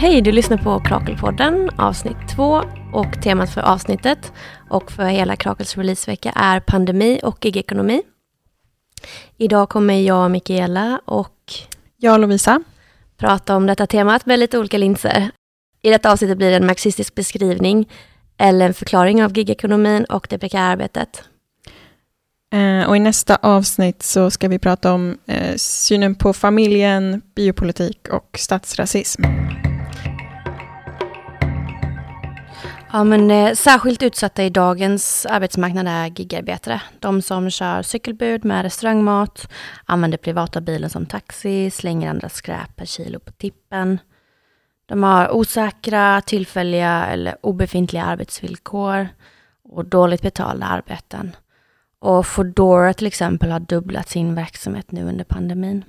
Hej, du lyssnar på Krakelpodden avsnitt två och temat för avsnittet och för hela Krakels releasevecka är pandemi och gigekonomi. Idag kommer jag, Mikaela och jag, Lovisa, prata om detta temat med lite olika linser. I detta avsnittet blir det en marxistisk beskrivning eller en förklaring av gigekonomin och det prekära arbetet. Eh, och I nästa avsnitt så ska vi prata om eh, synen på familjen, biopolitik och statsrasism. Ja, men eh, särskilt utsatta i dagens arbetsmarknad är gigarbetare. De som kör cykelbud med restaurangmat, använder privata bilen som taxi, slänger andra skräp per kilo på tippen. De har osäkra, tillfälliga eller obefintliga arbetsvillkor och dåligt betalda arbeten. Och Foodora till exempel har dubblat sin verksamhet nu under pandemin.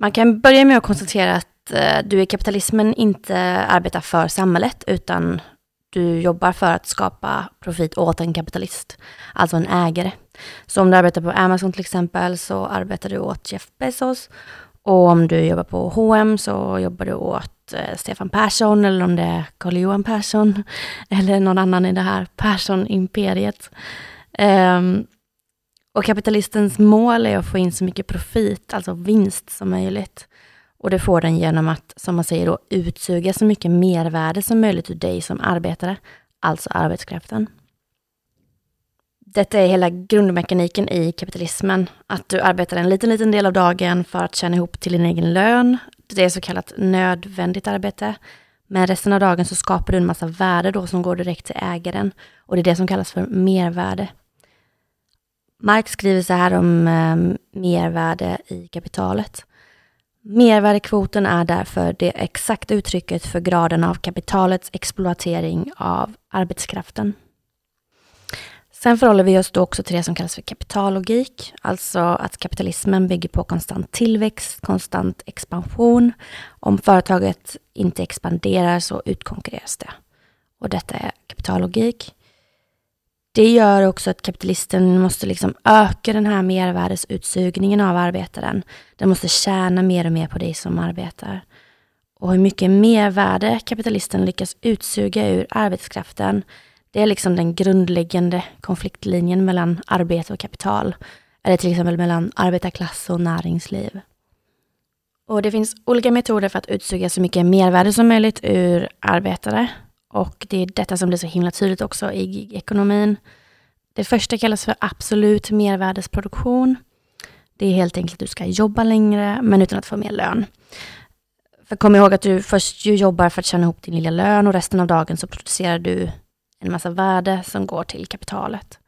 Man kan börja med att konstatera att eh, du i kapitalismen inte arbetar för samhället, utan du jobbar för att skapa profit åt en kapitalist, alltså en ägare. Så om du arbetar på Amazon till exempel så arbetar du åt Jeff Bezos. Och om du jobbar på H&M så jobbar du åt eh, Stefan Persson eller om det är Carl-Johan Persson eller någon annan i det här Persson-imperiet. Um, och kapitalistens mål är att få in så mycket profit, alltså vinst som möjligt. Och det får den genom att, som man säger då, utsuga så mycket mervärde som möjligt ur dig som arbetare, alltså arbetskraften. Detta är hela grundmekaniken i kapitalismen, att du arbetar en liten, liten del av dagen för att tjäna ihop till din egen lön. Det är så kallat nödvändigt arbete. Men resten av dagen så skapar du en massa värde då som går direkt till ägaren. Och det är det som kallas för mervärde. Marx skriver så här om eh, mervärde i kapitalet. Mervärdekvoten är därför det exakta uttrycket för graden av kapitalets exploatering av arbetskraften. Sen förhåller vi oss då också till det som kallas för kapitallogik, alltså att kapitalismen bygger på konstant tillväxt, konstant expansion. Om företaget inte expanderar så utkonkurreras det. Och detta är kapitallogik. Det gör också att kapitalisten måste liksom öka den här mervärdesutsugningen av arbetaren. Den måste tjäna mer och mer på dig som arbetar. Och hur mycket mervärde kapitalisten lyckas utsuga ur arbetskraften, det är liksom den grundläggande konfliktlinjen mellan arbete och kapital. Eller till exempel mellan arbetarklass och näringsliv. Och det finns olika metoder för att utsuga så mycket mervärde som möjligt ur arbetare. Och det är detta som blir så himla tydligt också i ekonomin. Det första kallas för absolut mervärdesproduktion. Det är helt enkelt att du ska jobba längre, men utan att få mer lön. För kom ihåg att du först ju jobbar för att tjäna ihop din lilla lön och resten av dagen så producerar du en massa värde som går till kapitalet.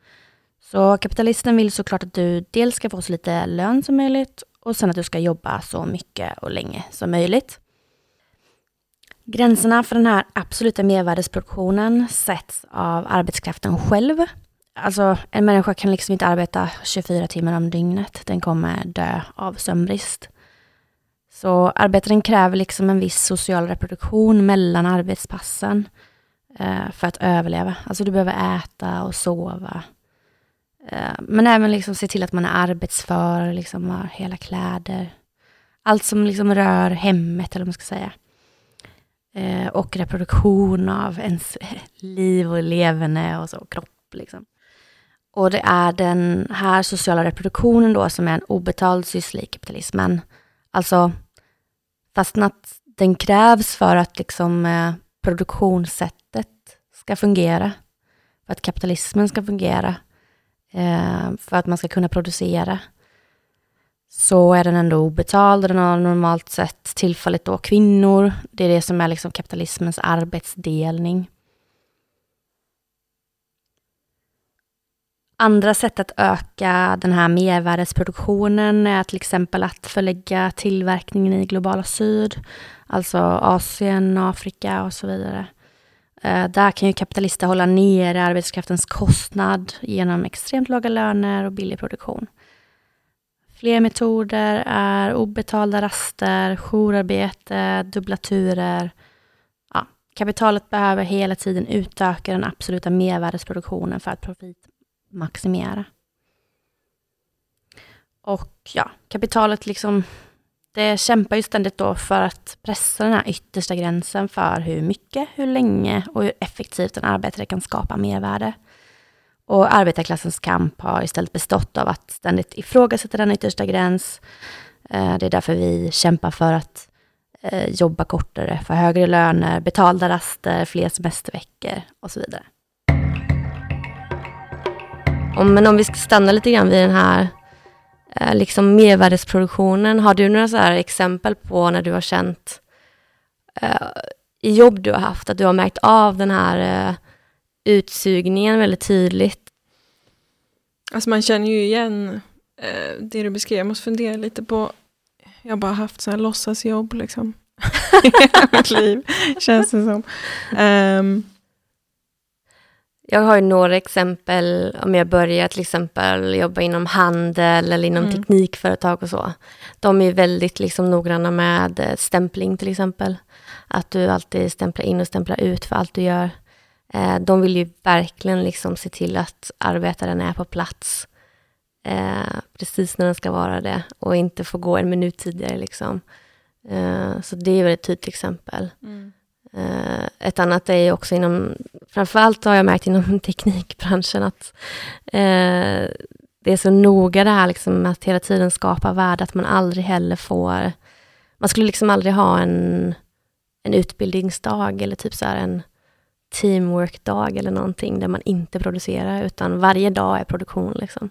Så kapitalisten vill såklart att du dels ska få så lite lön som möjligt och sen att du ska jobba så mycket och länge som möjligt. Gränserna för den här absoluta mervärdesproduktionen sätts av arbetskraften själv. Alltså en människa kan liksom inte arbeta 24 timmar om dygnet. Den kommer dö av sömnbrist. Så arbetaren kräver liksom en viss social reproduktion mellan arbetspassen eh, för att överleva. Alltså du behöver äta och sova. Eh, men även liksom se till att man är arbetsför, liksom har hela kläder. Allt som liksom rör hemmet, eller vad man ska säga eh, och reproduktion av ens liv och leverne och så, kropp. Liksom. Och det är den här sociala reproduktionen då som är en obetald syssla i kapitalismen. Alltså, fastän att den krävs för att liksom, eh, produktionssättet ska fungera, för att kapitalismen ska fungera, eh, för att man ska kunna producera, så är den ändå obetald. Den har normalt sett tillfälligt då kvinnor. Det är det som är liksom kapitalismens arbetsdelning. Andra sätt att öka den här mervärdesproduktionen är till exempel att förlägga tillverkningen i globala syd, alltså Asien, Afrika och så vidare. Eh, där kan ju kapitalister hålla nere arbetskraftens kostnad genom extremt låga löner och billig produktion. Fler metoder är obetalda raster, jourarbete, dubbla turer. Ja, kapitalet behöver hela tiden utöka den absoluta mervärdesproduktionen för att profitmaximera. Och ja, kapitalet liksom det kämpar ju ständigt då för att pressa den här yttersta gränsen för hur mycket, hur länge och hur effektivt en arbetare kan skapa mervärde. Och arbetarklassens kamp har istället bestått av att ständigt ifrågasätta den yttersta gräns. Eh, det är därför vi kämpar för att eh, jobba kortare, få högre löner, betalda raster, fler semesterveckor och så vidare. Men om vi ska stanna lite grann vid den här eh, liksom mervärdesproduktionen. Har du några så exempel på när du har känt i jobb du har haft, att du har märkt av den här utsugningen väldigt tydligt? Alltså man känner ju igen eh, det du beskrev. Jag måste fundera lite på, jag har bara haft så här låtsasjobb liksom. I mitt liv, känns det som. Um, jag har ju några exempel, om jag börjar till exempel jobba inom handel eller inom mm. teknikföretag och så. De är väldigt liksom noggranna med eh, stämpling till exempel. Att du alltid stämplar in och stämplar ut för allt du gör. Eh, de vill ju verkligen liksom se till att arbetaren är på plats eh, precis när den ska vara det och inte få gå en minut tidigare. Liksom. Eh, så det är väl ett tydligt exempel. Mm. Eh, ett annat är ju också inom, framförallt har jag märkt inom teknikbranschen att eh, det är så noga det här liksom, att hela tiden skapa värde, att man aldrig heller får, man skulle liksom aldrig ha en, en utbildningsdag eller typ så här en teamwork-dag eller någonting där man inte producerar, utan varje dag är produktion. Liksom.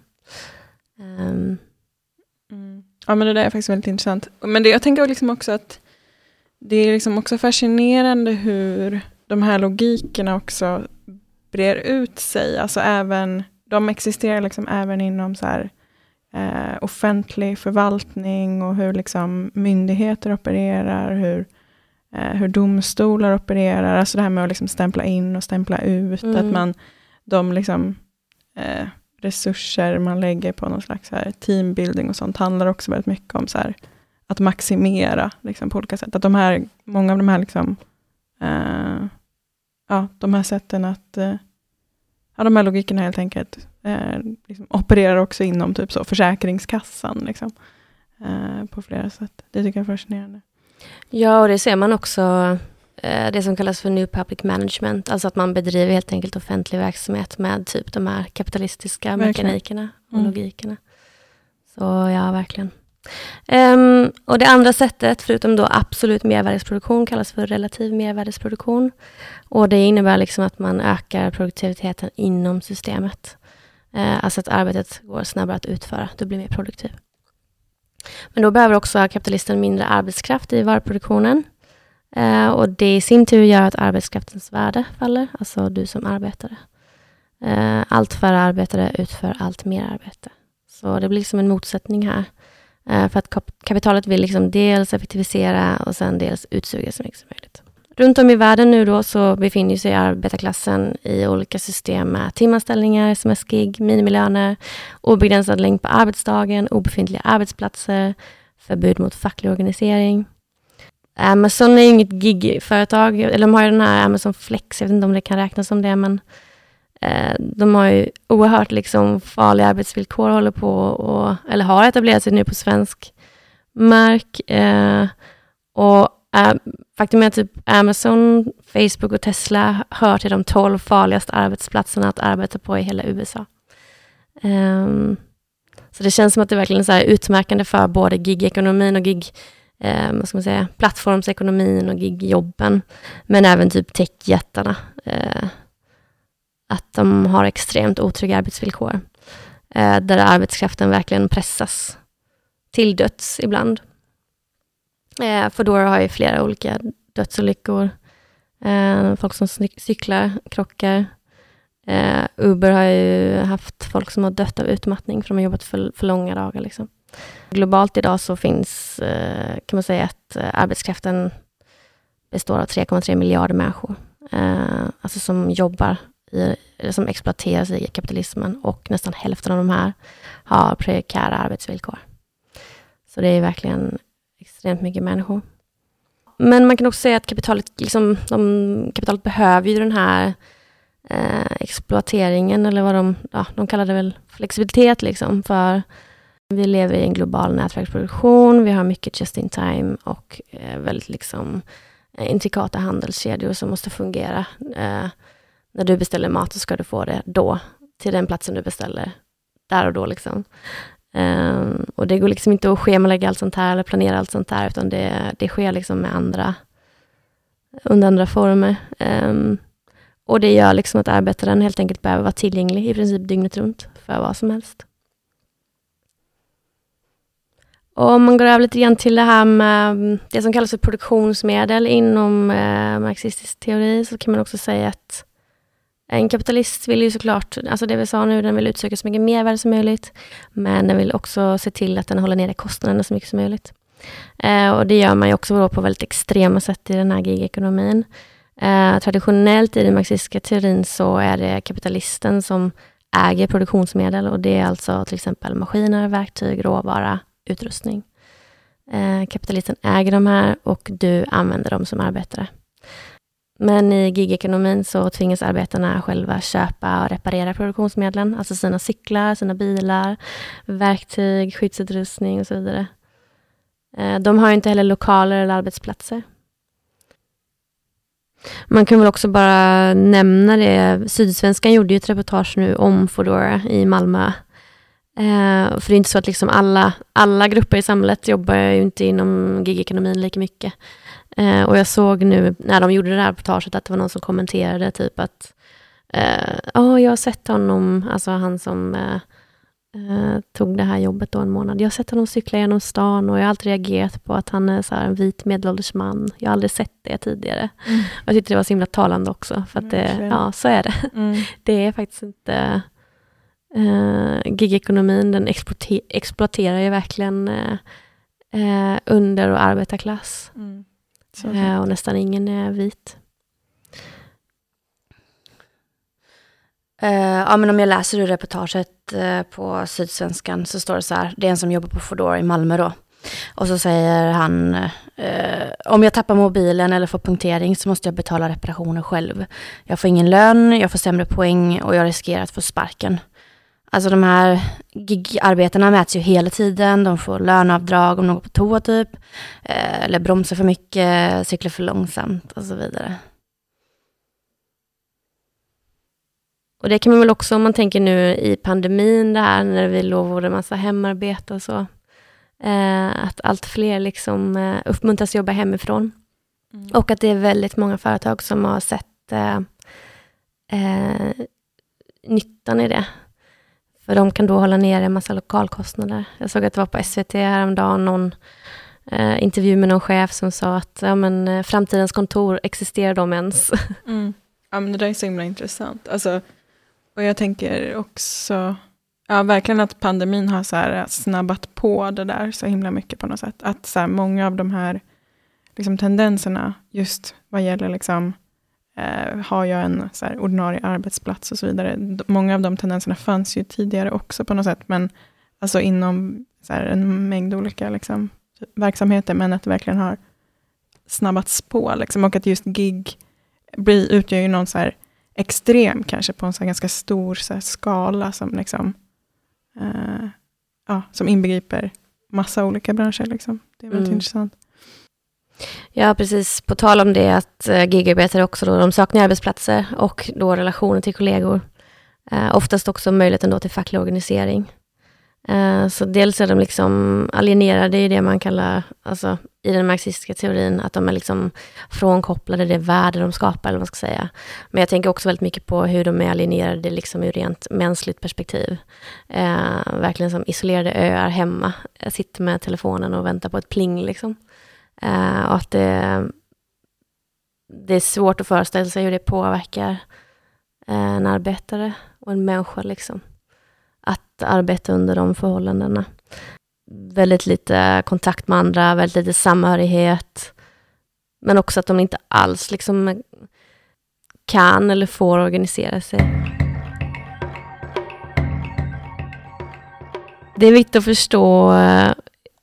Um. Mm. Ja, men det där är faktiskt väldigt intressant. Men det, jag tänker liksom också att det är liksom också fascinerande hur de här logikerna också brer ut sig. Alltså även, de existerar liksom även inom så här, eh, offentlig förvaltning och hur liksom myndigheter opererar, hur eh, hur domstolar opererar, alltså det här med att liksom stämpla in och stämpla ut, mm. att man, de liksom, eh, resurser man lägger på någon slags här teambuilding och sånt, handlar också väldigt mycket om så här, att maximera liksom, på olika sätt. Att de här, många av de här liksom, eh, ja, de här sätten att, eh, ja, de här logikerna helt enkelt, eh, liksom, opererar också inom typ så, Försäkringskassan, liksom, eh, på flera sätt. Det tycker jag är fascinerande. Ja, och det ser man också, eh, det som kallas för New Public Management, alltså att man bedriver helt enkelt offentlig verksamhet med typ de här kapitalistiska verkligen. mekanikerna och mm. logikerna. Så ja, verkligen. Um, och det andra sättet, förutom då absolut mervärdesproduktion, kallas för relativ mervärdesproduktion. Och det innebär liksom att man ökar produktiviteten inom systemet. Uh, alltså att arbetet går snabbare att utföra, du blir mer produktiv. Men då behöver också kapitalisten mindre arbetskraft i varuproduktionen. Eh, och det i sin tur gör att arbetskraftens värde faller, alltså du som arbetare. Eh, allt färre arbetare utför allt mer arbete. Så det blir liksom en motsättning här. Eh, för att kapitalet vill liksom dels effektivisera och sen dels utsuga så mycket som möjligt. Runt om i världen nu då så befinner sig arbetarklassen i olika system med timanställningar, sms-gig, minimilöner, obegränsad längd på arbetsdagen, obefintliga arbetsplatser, förbud mot facklig organisering. Amazon är inget gigföretag, eller de har ju den här Amazon Flex, jag vet inte om det kan räknas som det, men eh, de har ju oerhört liksom farliga arbetsvillkor, håller på och, eller har etablerat sig nu på svensk mark. Eh, och Uh, faktum är att typ Amazon, Facebook och Tesla hör till de tolv farligaste arbetsplatserna att arbeta på i hela USA. Um, ehm, så det känns som att det är verkligen är utmärkande för både gigekonomin och gig, eh, vad ska man säga, plattformsekonomin och gigjobben, men även typ techjättarna. Eh, att de har extremt otrygga arbetsvillkor, eh, där arbetskraften verkligen pressas till döds ibland. Eh, Foodora har ju flera olika dödsolyckor. Eh, folk som cyklar, krockar. Eh, Uber har ju haft folk som har dött av utmattning för de har jobbat för, för långa dagar. Liksom. Globalt idag så finns, eh, kan man säga att eh, arbetskraften består av 3,3 miljarder människor. Eh, alltså som jobbar, i, eller som exploateras i kapitalismen och nästan hälften av de här har prekära arbetsvillkor. Så det är verkligen extremt mycket människor. Men man kan också säga att kapitalet, liksom, de, kapitalet behöver ju den här eh, exploateringen, eller vad de, ja, de kallar det väl flexibilitet, liksom, för Vi lever i en global nätverksproduktion, vi har mycket just in time och eh, väldigt liksom eh, intrikata handelskedjor som måste fungera. Eh, när du beställer mat så ska du få det då, till den platsen du beställer, där och då. Liksom. Um, och det går liksom inte att schemalägga allt sånt här eller planera allt sånt här, utan det, det sker liksom med andra, under andra former. Um, och det gör liksom att arbetaren helt enkelt behöver vara tillgänglig i princip dygnet runt för vad som helst. Och om man går över lite grann till det här med det som kallas för produktionsmedel inom eh, marxistisk teori, så kan man också säga att en kapitalist vill ju såklart, alltså det vi sa nu, den vill utsöka så mycket mervärde som möjligt, men den vill också se till att den håller nere kostnaderna så mycket som möjligt. Eh, och det gör man ju också på väldigt extrema sätt i den här gigekonomin. Eh, traditionellt i den marxistiska teorin så är det kapitalisten som äger produktionsmedel och det är alltså till exempel maskiner, verktyg, råvara, utrustning. Eh, kapitalisten äger de här och du använder dem som arbetare. Men i gigekonomin så tvingas arbetarna själva köpa och reparera produktionsmedlen, alltså sina cyklar, sina bilar, verktyg, skyddsutrustning och så vidare. Eh, de har inte heller lokaler eller arbetsplatser. Man kan väl också bara nämna det, Sydsvenskan gjorde ju ett reportage nu om Foodora i Malmö. Eh, för det är inte så att liksom alla, alla grupper i samhället jobbar ju inte inom gigekonomin lika mycket. Eh, och jag såg nu när de gjorde det här reportaget att det var någon som kommenterade typ att eh, oh, jag har sett honom, alltså han som eh, eh, tog det här jobbet då en månad. Jag har sett honom cykla genom stan och jag har alltid reagerat på att han är så en vit medelålders man. Jag har aldrig sett det tidigare. Mm. Jag tyckte det var så himla talande också, för att det, mm, ja, så är det. Mm. Det är faktiskt inte... Uh, gigekonomin, den exploaterar ju verkligen uh, uh, under och arbetarklass. Mm. Uh, och nästan ingen är vit. Uh, ja, men om jag läser ur reportaget uh, på Sydsvenskan så står det så här, det är en som jobbar på Foodora i Malmö då. Och så säger han, uh, om jag tappar mobilen eller får punktering så måste jag betala reparationer själv. Jag får ingen lön, jag får sämre poäng och jag riskerar att få sparken. Alltså de här gigarbetena mäts ju hela tiden, de får löneavdrag om de går på toa typ, eller bromsar för mycket, cyklar för långsamt och så vidare. Och det kan man väl också, om man tänker nu i pandemin, det här när vi lovade massa hemarbete och så, eh, att allt fler liksom eh, uppmuntras jobba hemifrån. Mm. Och att det är väldigt många företag som har sett eh, eh, nyttan i det. För de kan då hålla nere en massa lokalkostnader. Jag såg att det var på SVT häromdagen, någon eh, intervju med någon chef som sa att ja, men, eh, framtidens kontor, existerar de ens? Mm. Ja, men det där är så himla intressant. Alltså, och jag tänker också, ja verkligen att pandemin har så här snabbat på det där så himla mycket på något sätt. Att så här, många av de här liksom, tendenserna, just vad gäller liksom, eh, har jag en så här, ordinarie arbetsplats och så vidare. Många av de tendenserna fanns ju tidigare också på något sätt, men alltså inom så här, en mängd olika liksom, verksamheter, men att det verkligen har snabbats på. Liksom, och att just gig blir, utgör ju någon så här, extrem kanske på en så ganska stor så skala som, liksom, uh, ja, som inbegriper massa olika branscher. Liksom. Det är väldigt mm. intressant. Ja, precis. På tal om det att eh, gigarbetare också då, de saknar arbetsplatser och då relationer till kollegor. Eh, oftast också möjligheten då till facklig organisering. Eh, så dels är de liksom alienerade i det man kallar, alltså i den marxistiska teorin, att de är liksom frånkopplade det värde de skapar, eller vad man ska säga. Men jag tänker också väldigt mycket på hur de är alienerade liksom ur rent mänskligt perspektiv. Eh, verkligen som isolerade öar hemma. Jag sitter med telefonen och väntar på ett pling liksom. Eh, och att det, det är svårt att föreställa sig hur det påverkar eh, en arbetare och en människa liksom att arbeta under de förhållandena. Väldigt lite kontakt med andra, väldigt lite samhörighet. Men också att de inte alls liksom kan eller får organisera sig. Det är viktigt att förstå eh,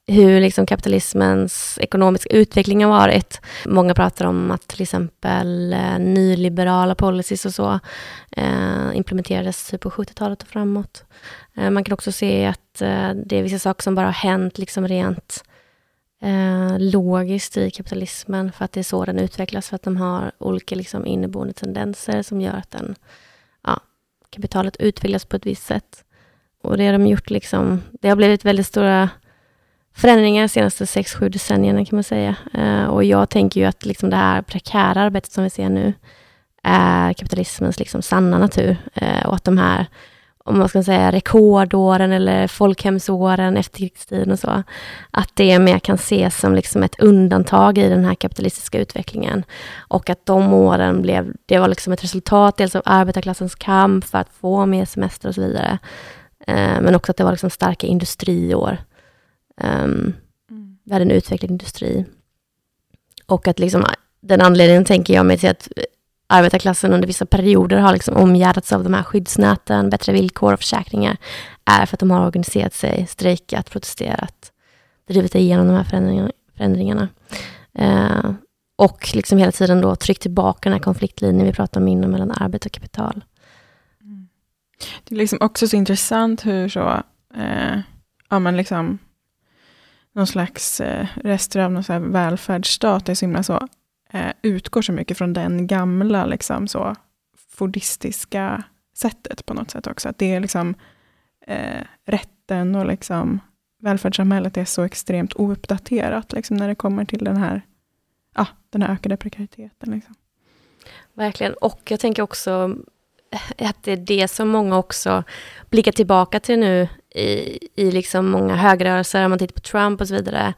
hur liksom kapitalismens ekonomiska utveckling har varit. Många pratar om att till exempel eh, nyliberala policies och så eh, implementerades typ på 70-talet och framåt. Eh, man kan också se att eh, det är vissa saker som bara har hänt liksom rent eh, logiskt i kapitalismen för att det är så den utvecklas, för att de har olika liksom, inneboende tendenser som gör att den, ja, kapitalet utvecklas på ett visst sätt. Och det har de gjort liksom, det har blivit väldigt stora förändringar de senaste 6-7 decennierna kan man säga. Eh, och jag tänker ju att liksom det här prekära arbetet som vi ser nu är kapitalismens liksom sanna natur. Eh, och att de här, om man ska säga rekordåren eller folkhemsåren, efterkrigstiden och så, att det mer kan ses som liksom ett undantag i den här kapitalistiska utvecklingen. Och att de åren blev, det var liksom ett resultat dels av arbetarklassens kamp för att få mer semester och så vidare. Eh, men också att det var liksom starka industriår Um, mm. Vi hade en utvecklad industri. Och att liksom, den anledningen tänker jag mig till att arbetarklassen under vissa perioder har liksom omgärdats av de här skyddsnäten, bättre villkor och försäkringar, är för att de har organiserat sig, strejkat, protesterat, drivit igenom de här förändringarna. förändringarna. Uh, och liksom hela tiden då tryckt tillbaka den här konfliktlinjen vi pratar om innan mellan arbete och kapital. Mm. Det är liksom också så intressant hur så, eh, ja men liksom någon slags eh, rester av någon så här välfärdsstat är så himla så, eh, utgår så mycket från den gamla liksom så fordistiska sättet på något sätt också. Att det är liksom eh, rätten och liksom välfärdssamhället är så extremt ouppdaterat liksom, när det kommer till den här, ah, den här ökade prekariteten. Liksom. Verkligen, och jag tänker också att det är det som många också blickar tillbaka till nu i, i liksom många högrörelser, om man tittar på Trump och så vidare.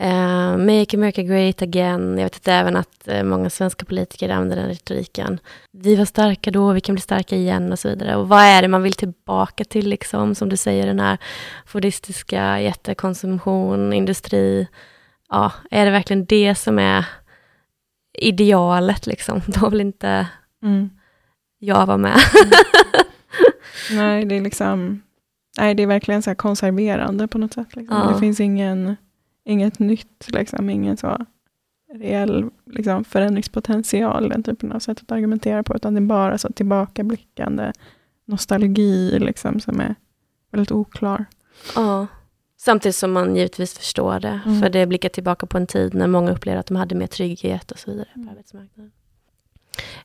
Uh, Make America Great Again. Jag vet att även att uh, många svenska politiker använder den retoriken. Vi var starka då, vi kan bli starka igen och så vidare. Och vad är det man vill tillbaka till, liksom, som du säger, den här fordistiska jättekonsumtion, industri. Ja, är det verkligen det som är idealet, liksom? Då vill inte mm jag vara med. Nej, det är liksom Nej, det är verkligen så konserverande på något sätt. Liksom. Ja. Det finns ingen, inget nytt, liksom, ingen så reell liksom, förändringspotential, den typen av sätt att argumentera på, utan det är bara så tillbakablickande nostalgi liksom, som är väldigt oklar. Ja, samtidigt som man givetvis förstår det, mm. för det blickar tillbaka på en tid när många upplevde att de hade mer trygghet och så vidare på mm. arbetsmarknaden.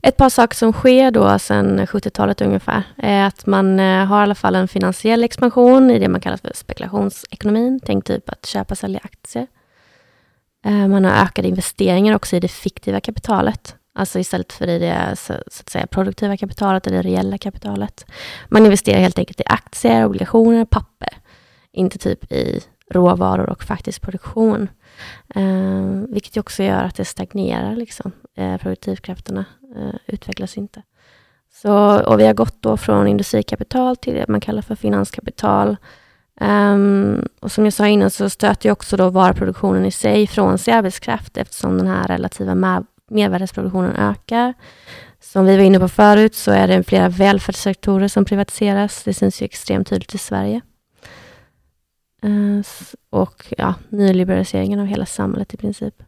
Ett par saker som sker då sedan 70-talet ungefär är att man eh, har i alla fall en finansiell expansion i det man kallar för spekulationsekonomin. Tänk typ att köpa och sälja aktier. Eh, man har ökade investeringar också i det fiktiva kapitalet. Alltså istället för i det så, att säga, produktiva kapitalet eller det reella kapitalet. Man investerar helt enkelt i aktier, obligationer, papper. Inte typ i råvaror och faktisk produktion. Eh, vilket också gör att det stagnerar, liksom. Eh, produktivkrafterna eh, utvecklas inte. Så, och vi har gått då från industrikapital till det man kallar för finanskapital. Um, och som jag sa innan så stöter ju också då varuproduktionen i sig från sig arbetskraft eftersom den här relativa mer mervärdesproduktionen ökar. Som vi var inne på förut så är det flera välfärdssektorer som privatiseras. Det syns ju extremt tydligt i Sverige. Uh, och ja, nyliberaliseringen av hela samhället i princip.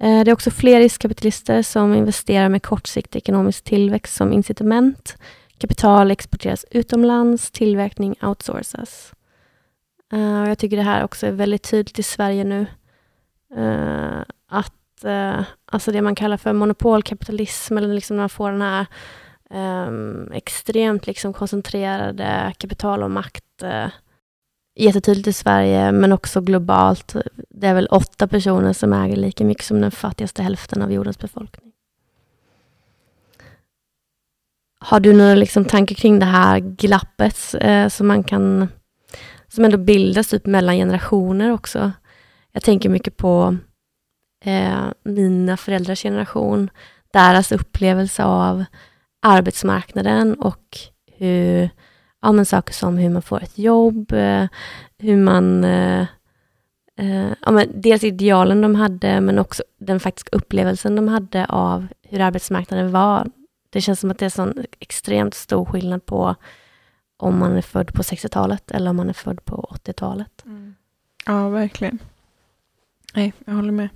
Eh, det är också fler riskkapitalister som investerar med kortsiktig ekonomisk tillväxt som incitament. Kapital exporteras utomlands, tillverkning outsourcas. Eh, jag tycker det här också är väldigt tydligt i Sverige nu. Eh, att alltså det man kallar för monopolkapitalism, eller liksom när man får den här um, extremt liksom koncentrerade kapital och makt jättetydligt i Sverige, men också globalt. Det är väl åtta personer som äger lika mycket som den fattigaste hälften av jordens befolkning. Har du några liksom tankar kring det här glappet eh, som man kan som ändå bildas typ mellan generationer också? Jag tänker mycket på eh, mina föräldrars generation, deras upplevelse av arbetsmarknaden och hur ja, men saker som hur man får ett jobb, eh, hur man... Eh, eh, ja, men dels idealen de hade, men också den faktiska upplevelsen de hade av hur arbetsmarknaden var. Det känns som att det är sån extremt stor skillnad på om man är född på 60-talet eller om man är född på 80-talet. Mm. Ja, verkligen. Nej, jag håller med.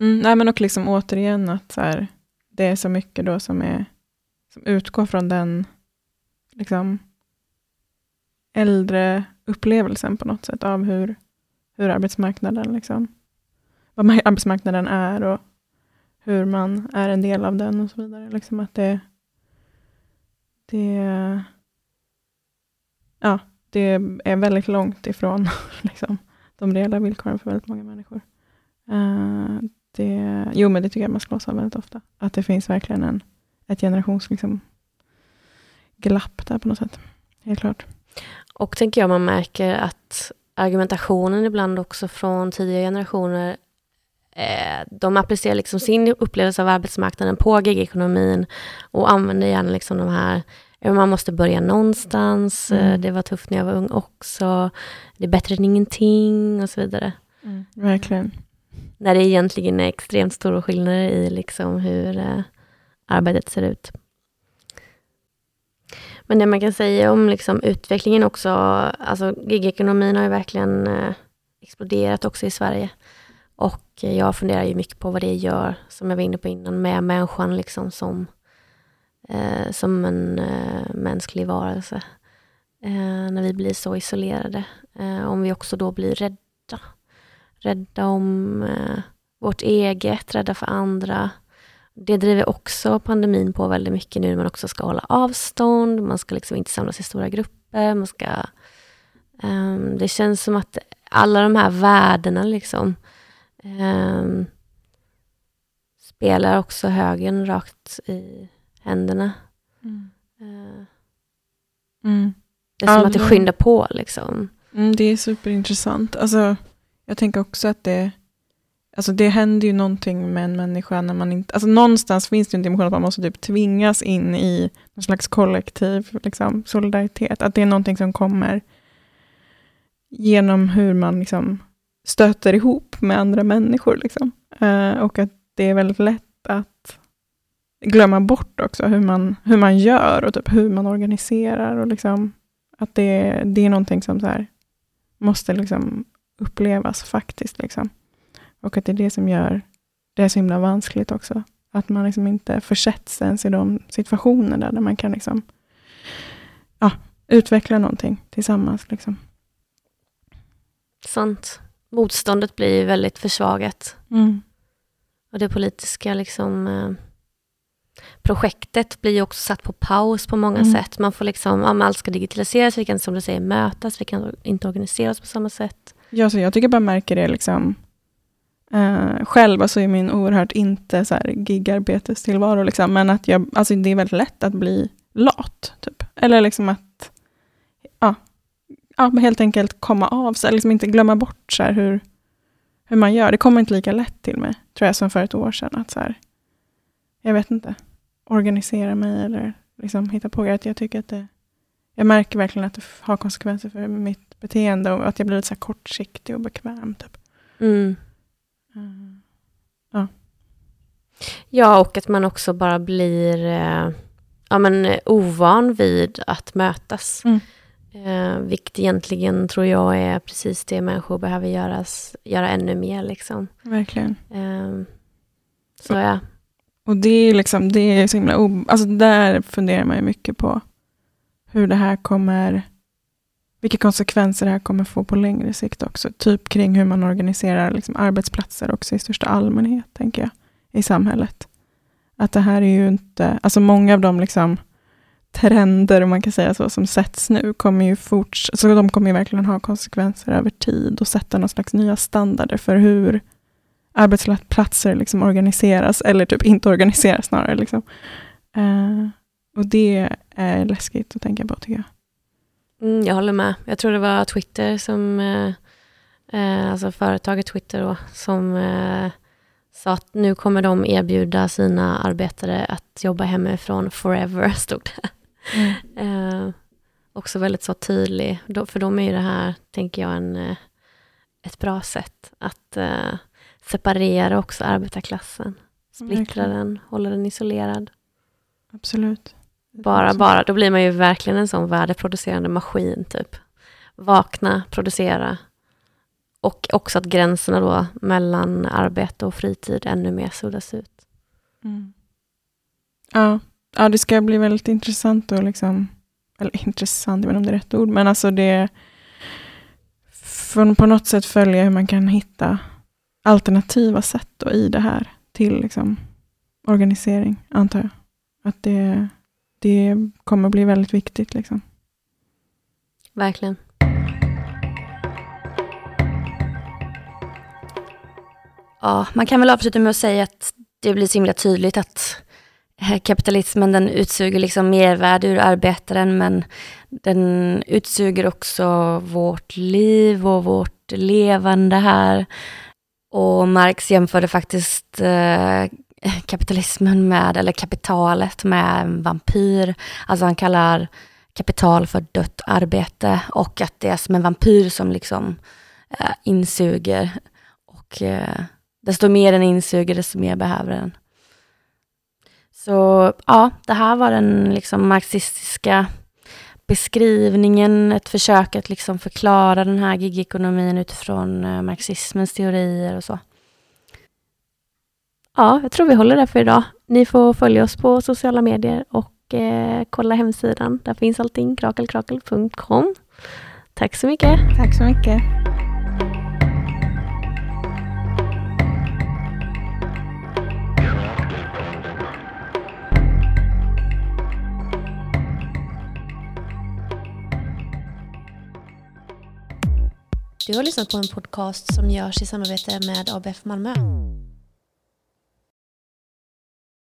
Mm, nej, men och liksom återigen att så här, det är så mycket då som, är, som utgår från den liksom, äldre upplevelsen på något sätt av hur, hur arbetsmarknaden, liksom, vad arbetsmarknaden är och hur man är en del av den och så vidare. Liksom att det, det, ja, det är väldigt långt ifrån liksom, de reella villkoren för väldigt många människor. Uh, det, jo, men det tycker jag man slås av väldigt ofta. Att det finns verkligen en, ett generations liksom, glapp där på något sätt. Helt klart. Och tänker jag man märker att argumentationen ibland också från tidigare generationer eh, de applicerar liksom sin upplevelse av arbetsmarknaden på gigekonomin och använder gärna liksom de här man måste börja någonstans, mm. det var tufft när jag var ung också, det är bättre än ingenting och så vidare. Mm, verkligen. När det egentligen är extremt stora skillnader i liksom hur eh, arbetet ser ut. Men det man kan säga om liksom utvecklingen också, alltså gigekonomin har ju verkligen eh, exploderat också i Sverige. Och eh, jag funderar ju mycket på vad det gör, som jag var inne på innan, med människan liksom som, eh, som en eh, mänsklig varelse. Eh, när vi blir så isolerade. Eh, om vi också då blir rädda. Rädda om eh, vårt eget, rädda för andra. Det driver också pandemin på väldigt mycket nu när man också ska hålla avstånd, man ska liksom inte samlas i stora grupper, man ska... Um, det känns som att alla de här värdena liksom um, spelar också högen rakt i händerna. Mm. Uh, mm. Det är som att det skyndar på liksom. Mm, det är superintressant. Alltså, jag tänker också att det Alltså det händer ju någonting med en människa när man inte... Alltså någonstans finns det en dimension att man måste typ tvingas in i någon slags kollektiv liksom, solidaritet. Att det är någonting som kommer genom hur man liksom stöter ihop med andra människor. Liksom. Uh, och att det är väldigt lätt att glömma bort också hur man, hur man gör och typ hur man organiserar. Och liksom, att det, det är någonting som så här, måste liksom upplevas faktiskt. Liksom. Och att det är det som gör det så himla vanskligt också. Att man liksom inte försätts ens i de situationer där, där man kan liksom, ja, utveckla någonting tillsammans. Liksom. Sant. Motståndet blir väldigt försvagat. Mm. Och det politiska liksom, eh, projektet blir också satt på paus på många mm. sätt. Man får liksom, ja, allt ska digitaliseras, vi kan som du säger mötas, vi kan inte organisera oss på samma sätt. Ja, så jag tycker bara märker det liksom Uh, själv alltså är min oerhört inte så här gigarbetestillvaro, liksom, men att jag, alltså det är väldigt lätt att bli lat. Typ. Eller liksom att ja, ja, helt enkelt komma av sig, liksom inte glömma bort så hur, hur man gör. Det kommer inte lika lätt till mig, tror jag, som för ett år sedan. Att så här, jag vet inte, organisera mig eller liksom hitta på grejer. Jag tycker att det, jag märker verkligen att det har konsekvenser för mitt beteende och att jag blir lite så kortsiktig och bekväm. Typ. Mm. Ja. ja, och att man också bara blir eh, ja, men, ovan vid att mötas. Mm. Eh, vilket egentligen tror jag är precis det människor behöver göras, göra ännu mer. Liksom. Verkligen. Eh, så ja. Och det är liksom, det är så himla, alltså där funderar man ju mycket på hur det här kommer vilka konsekvenser det här kommer få på längre sikt också. Typ kring hur man organiserar liksom arbetsplatser också i största allmänhet, tänker jag, i samhället. Att det här är ju inte, alltså många av de liksom trender, om man kan säga så, som sätts nu, kommer ju forts så de kommer ju verkligen ha konsekvenser över tid och sätta någon slags nya standarder för hur arbetsplatser liksom organiseras, eller typ inte organiseras snarare. Liksom. Uh, och det är läskigt att tänka på, tycker jag. Mm, jag håller med. Jag tror det var Twitter som, eh, eh, alltså företaget Twitter då, som eh, sa att nu kommer de erbjuda sina arbetare att jobba hemifrån forever, stod det. Mm. eh, också väldigt så tydlig, för de är ju det här, tänker jag, en, eh, ett bra sätt att eh, separera också arbetarklassen. Splittra den, hålla den isolerad. Absolut. Bara, bara, då blir man ju verkligen en sån värdeproducerande maskin, typ. Vakna, producera, Och också att gränserna då mellan arbete och fritid ännu mer suddas ut. Mm. Ja. ja, det ska bli väldigt intressant och liksom, eller intressant, jag vet inte om det är rätt ord, men alltså det från på något sätt följa hur man kan hitta alternativa sätt då i det här till liksom organisering, antar jag. Att det, det kommer bli väldigt viktigt. Liksom. Verkligen. Ja, man kan väl avsluta med att säga att det blir så himla tydligt att eh, kapitalismen den utsuger liksom mervärde ur arbetaren men den utsuger också vårt liv och vårt levande här. Och Marx jämförde faktiskt eh, Eh, kapitalismen med, eller kapitalet med en vampyr. Alltså han kallar kapital för dött arbete och att det är som en vampyr som liksom eh, insuger. Och eh, desto mer den insuger, desto mer behöver den. Så ja, det här var den liksom marxistiska beskrivningen, ett försök att liksom förklara den här gigekonomin utifrån eh, marxismens teorier och så. Ja, jag tror vi håller där för idag. Ni får följa oss på sociala medier och eh, kolla hemsidan. Där finns allting, krakelkrakel.com. Tack så mycket. Tack så mycket. Du har lyssnat på en podcast som görs i samarbete med ABF Malmö.